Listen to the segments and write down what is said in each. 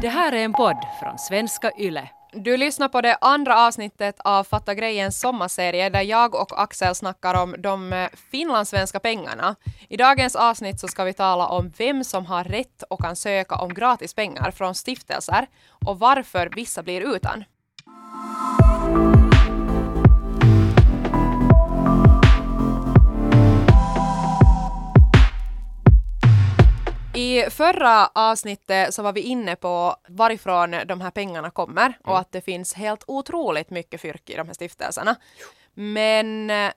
Det här är en podd från svenska YLE. Du lyssnar på det andra avsnittet av Fatta grejens sommarserie där jag och Axel snackar om de eh, finlandssvenska pengarna. I dagens avsnitt så ska vi tala om vem som har rätt och kan söka om gratis pengar från stiftelser och varför vissa blir utan. I förra avsnittet så var vi inne på varifrån de här pengarna kommer och Mm. att det finns helt otroligt mycket fyrk i de här stiftelserna. Men eh,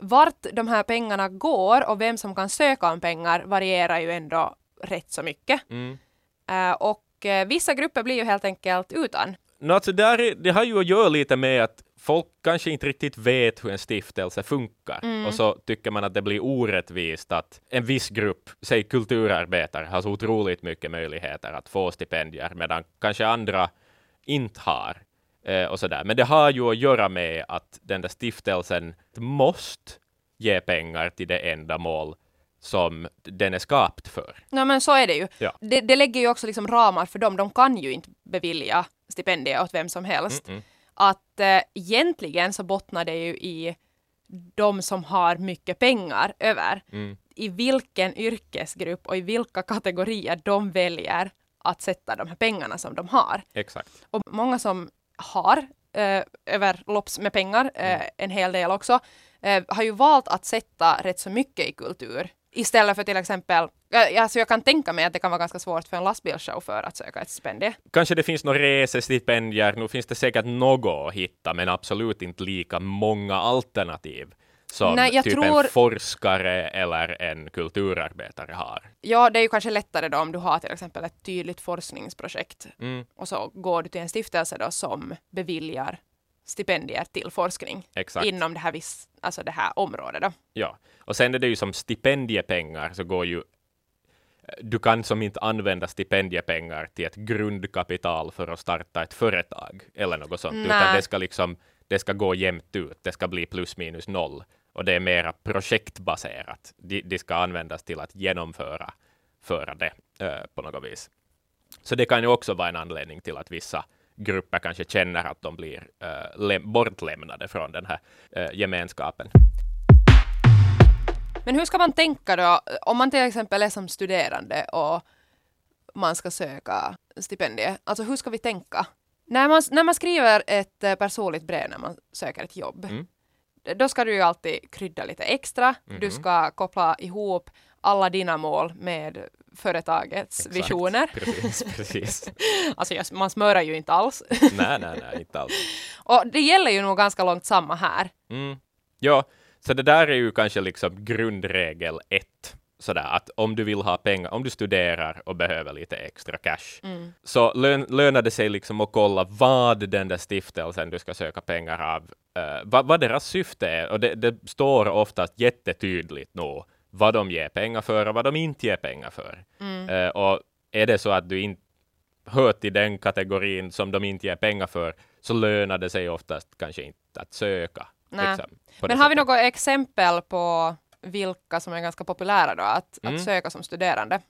vart de här pengarna går och vem som kan söka om pengar varierar ju ändå rätt så mycket. Mm. Eh, och eh, vissa grupper blir ju helt enkelt utan. No, alltså där är, det har ju att göra lite med att folk kanske inte riktigt vet hur en stiftelse funkar Mm. och så tycker man att det blir orättvist att en viss grupp, säg kulturarbetare, har så otroligt mycket möjligheter att få stipendier medan kanske andra inte har. Eh, och sådär. Men det har ju att göra med att den där stiftelsen måste ge pengar till det ändamål som den är skapt för. Ja men så är det ju. Ja. Det, det lägger ju också liksom ramar för dem. De kan ju inte bevilja stipendier åt vem som helst. Mm-mm. Att eh, egentligen så bottnar det ju i de som har mycket pengar över. Mm. I vilken yrkesgrupp och i vilka kategorier de väljer att sätta de här pengarna som de har. Exakt. Och många som har eh, överlopps med pengar, eh, en hel del också, eh, har ju valt att sätta rätt så mycket i kultur. Istället för till exempel, alltså jag kan tänka mig att det kan vara ganska svårt för en lastbilschaufför att söka ett stipendium. Kanske det finns några resestipendier, nu finns det säkert något att hitta, men absolut inte lika många alternativ som Nej, typ tror- en forskare eller en kulturarbetare har. Ja, det är ju kanske lättare då om du har till exempel ett tydligt forskningsprojekt Mm, och så går du till en stiftelse då som beviljar stipendier till forskning exakt. inom det här, viss, alltså det här området då. Ja. Och sen är det ju som stipendiepengar så går ju du kan som inte använda stipendiepengar till ett grundkapital för att starta ett företag eller något sånt, utan Nej. det ska liksom det ska gå jämnt ut. Det ska bli plus minus noll och det är mera projektbaserat. De, de ska användas till att genomföra föra det eh, på något vis. Så det kan ju också vara en anledning till att vissa grupper kanske känner att de blir läm- bortlämnade från den här eh, gemenskapen. Men hur ska man tänka då, om man till exempel är som studerande och man ska söka stipendier, alltså hur ska vi tänka? När man, när man skriver ett eh, personligt brev när man söker ett jobb, Mm. då ska du ju alltid krydda lite extra. Du Mhm. ska koppla ihop alla dina mål med företagets Exakt. visioner. Precis, precis. Alltså man smörar ju inte alls. nej, nej, nej, inte alls. och det gäller ju nog ganska långt samma här. Mm. Ja, så det där är ju kanske liksom grundregel ett. Sådär att om du vill ha pengar, om du studerar och behöver lite extra cash, Mm. så lön, lönar det sig liksom att kolla vad den där stiftelsen du ska söka pengar av, eh, vad, vad deras syfte är. Och det, det står oftast jättetydligt nog vad de ger pengar för och vad de inte ger pengar för. Mm. Eh, och är det så att du inte hör till den kategorin som de inte ger pengar för, så lönar det sig oftast kanske inte att söka. Liksom, Men har vi något exempel på vilka som är ganska populära då att, Mm. att söka som studerande?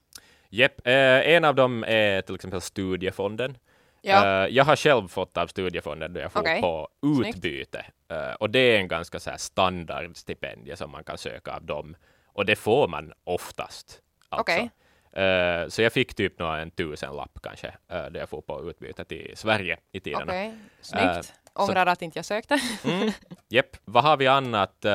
Jepp, eh, en av dem är till exempel Studiefonden. Ja. Eh, jag har själv fått av Studiefonden då jag får Okej. på utbyte. Eh, och det är en ganska så här standardstipendie som man kan söka av dem. Och det får man oftast. Alltså. Okej. Eh, så jag fick typ nå en tusenlapp kanske, uh, då jag får på utbyte till Sverige i tiderna. Okej, snyggt. Eh, Ångrar att inte jag sökte. Mm. Jepp, vad har vi annat? Eh,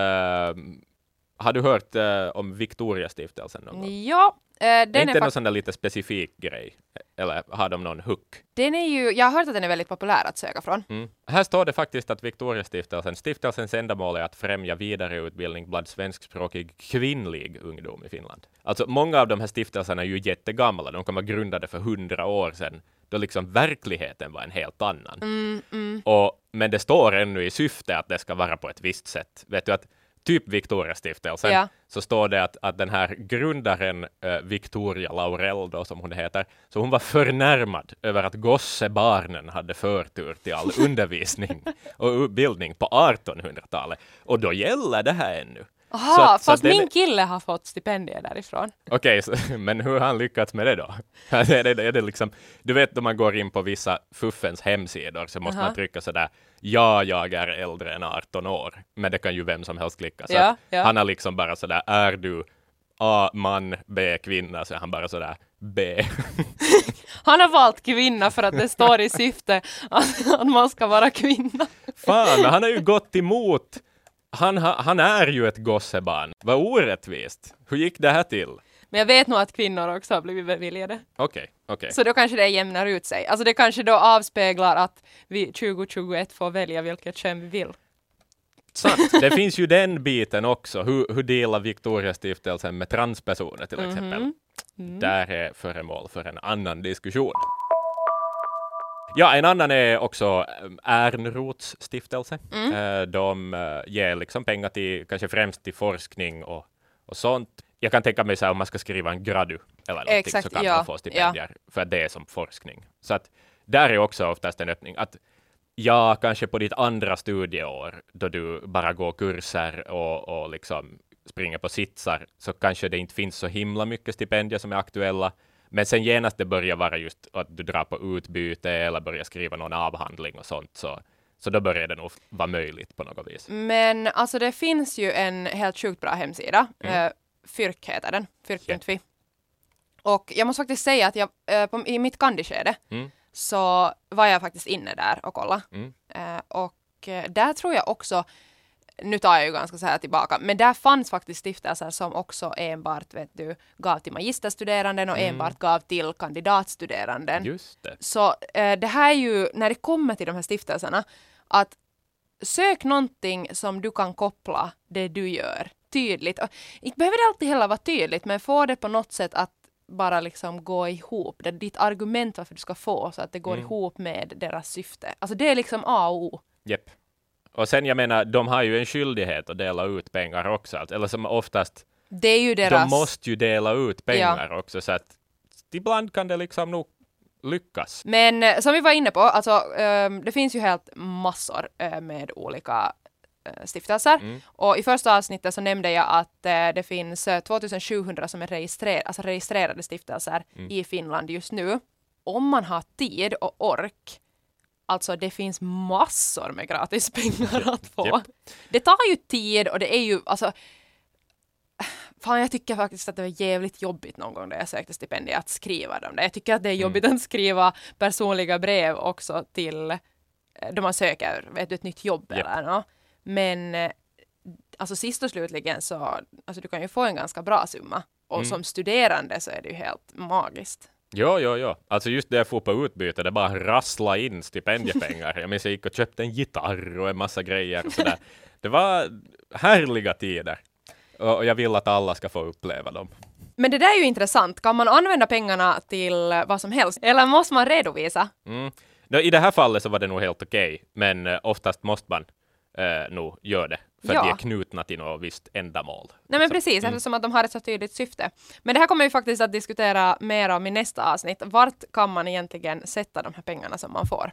har du hört om Victoriastiftelsen någon gång? ja, eh, är den, är inte någon fak- sån där lite specifik grej? Eller har de någon hook? den är ju, jag har hört att den är väldigt populär att söka från. Mm. Här står det faktiskt att Victoriastiftelsen, stiftelsens ändamål är att främja vidareutbildning bland svenskspråkig kvinnlig ungdom i Finland. Alltså många av de här stiftelserna är ju jättegamla, de kan vara grundade för hundra år sedan, då liksom verkligheten var en helt annan. Mm, mm. Och, men det står ännu i syfte att det ska vara på ett visst sätt. Vet du att typ Victoriastiftelsen Ja. så står det att, att den här grundaren eh, Victoria Laurel då, som hon heter, så hon var förnärmad över att gossebarnen hade förtur till all undervisning och utbildning på 1800-talet. Och då gäller det här ännu. Aha, Så- så fast den- min kille har fått stipendier därifrån. Okej, så- men hur har han lyckats med det då? är det, är det liksom, du vet då man går in på vissa fuffens hemsidor så måste Aha. man trycka sådär ja, jag är äldre än 18 år. Men det kan ju vem som helst klicka. Så Ja, att ja. Han har liksom bara sådär, är du A man, B kvinna, så är han bara sådär B. Han har valt kvinna för att det står i syfte att, att man ska vara kvinna. Fan, han har ju gått emot. Han, ha, han är ju ett gossebarn. Vad orättvist. Hur gick det här till? Men jag vet nog att kvinnor också har blivit beviljade. Okej, okej. Så då kanske det jämnar ut sig. Alltså det kanske då avspeglar att vi 2021 får välja vilket kön vi vill. Sant. Det finns ju den biten också. Hur, hur delar Victoriastiftelsen med transpersoner till exempel? Där är föremål för en annan diskussion. Ja, en annan är också eh, Ernroths stiftelse. Eh, De eh, ger liksom pengar till, kanske främst till forskning och, och sånt. Jag kan tänka mig så här, om man ska skriva en gradu eller någonting Exakt, så kan ja, man få stipendier för att det är som forskning. Så att där är också oftast en öppning. Att ja, kanske på ditt andra studieår då du bara går kurser och, och liksom springer på sitsar så kanske det inte finns så himla mycket stipendier som är aktuella. Men sen genast det börjar vara just att du drar på utbyte eller börjar skriva någon avhandling och sånt så, så då börjar det nog vara möjligt på något vis. Men alltså det finns ju en helt sjukt bra hemsida. Mm. Eh, Fyrk heter den. Fyrk.fi. Och jag måste faktiskt säga att jag, eh, på, i mitt kandiskede Mm. så var jag faktiskt inne där och kollade. Mm. Eh, och där tror jag också, nu tar jag ju ganska så här tillbaka, men där fanns faktiskt stiftelser som också enbart vet du, gav till magisterstuderanden och Mm. enbart gav till kandidatstuderanden. Just det. Så eh, det här är ju, när det kommer till de här stiftelserna, att sök någonting som du kan koppla det du gör tydligt. Och, inte behöver det alltid heller vara tydligt, men få det på något sätt att bara liksom gå ihop. Det är ditt argument varför du ska få, så att det går Mm. ihop med deras syfte. Alltså det är liksom A och O. Japp. Och sen jag menar, de har ju en skyldighet att dela ut pengar också. Alltså, Eller som oftast, Det är ju deras... de måste ju dela ut pengar också. Så att ibland kan det liksom nog lyckas. Men eh, som vi var inne på, alltså ehm, det finns ju helt massor eh, med olika eh, stiftelser. Mm. Och i första avsnittet så nämnde jag att eh, det finns eh, 2700 som är registrer- alltså registrerade stiftelser Mm. i Finland just nu. Om man har tid och ork, alltså det finns massor med gratis pengar att få. Japp. Det tar ju tid och det är ju alltså Fan, jag tycker faktiskt att det var jävligt jobbigt någon gång när jag sökte stipendier att skriva dem där. Jag tycker att det är jobbigt att skriva personliga brev också till eh, då man söker vet du, ett nytt jobb Japp. eller något. Men eh, alltså sist och slutligen så, alltså du kan ju få en ganska bra summa. Och Mm. som studerande så är det ju helt magiskt. Jo, jo, jo. Alltså just det jag får på utbyte, det bara rassla in stipendiepengar. Jag minns jag gick och köpte en gitarr och en massa grejer och sådär. Det var härliga tider. Och jag vill att alla ska få uppleva dem. Men det där är ju intressant. Kan man använda pengarna till vad som helst? Eller måste man redovisa? Mm. I det här fallet så var det nog helt okej, men eh, oftast måste man eh, nog göra det. För Ja. att de är knutna till något visst ändamål. Nej men Så- precis, mm. eftersom att de har ett så tydligt syfte. Men det här kommer vi faktiskt att diskutera mer om i nästa avsnitt. Vart kan man egentligen sätta de här pengarna som man får?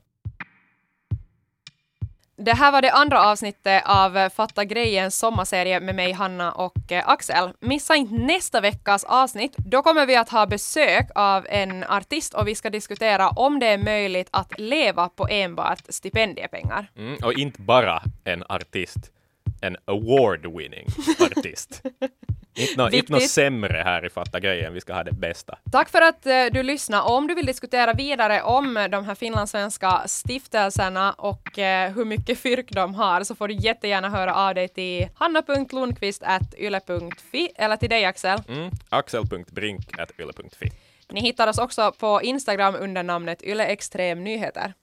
Det här var det andra avsnittet av Fatta grejens sommarserie med mig, Hanna och eh, Axel. Missa inte nästa veckas avsnitt. Då kommer vi att ha besök av en artist och vi ska diskutera om det är möjligt att leva på enbart stipendiepengar. Mm, och inte bara en artist, en award-winning artist. inte något nå sämre här i Fatta grejen, vi ska ha det bästa. Tack för att eh, du lyssnade. Om du vill diskutera vidare om de här finlandssvenska stiftelserna och eh, hur mycket fyrk de har så får du jättegärna höra av dig till hanna.lundqvist.yle.fi eller till dig Axel. Mm. Axel.brink.yle.fi. Ni hittar oss också på Instagram under namnet Yle Extrem Nyheter.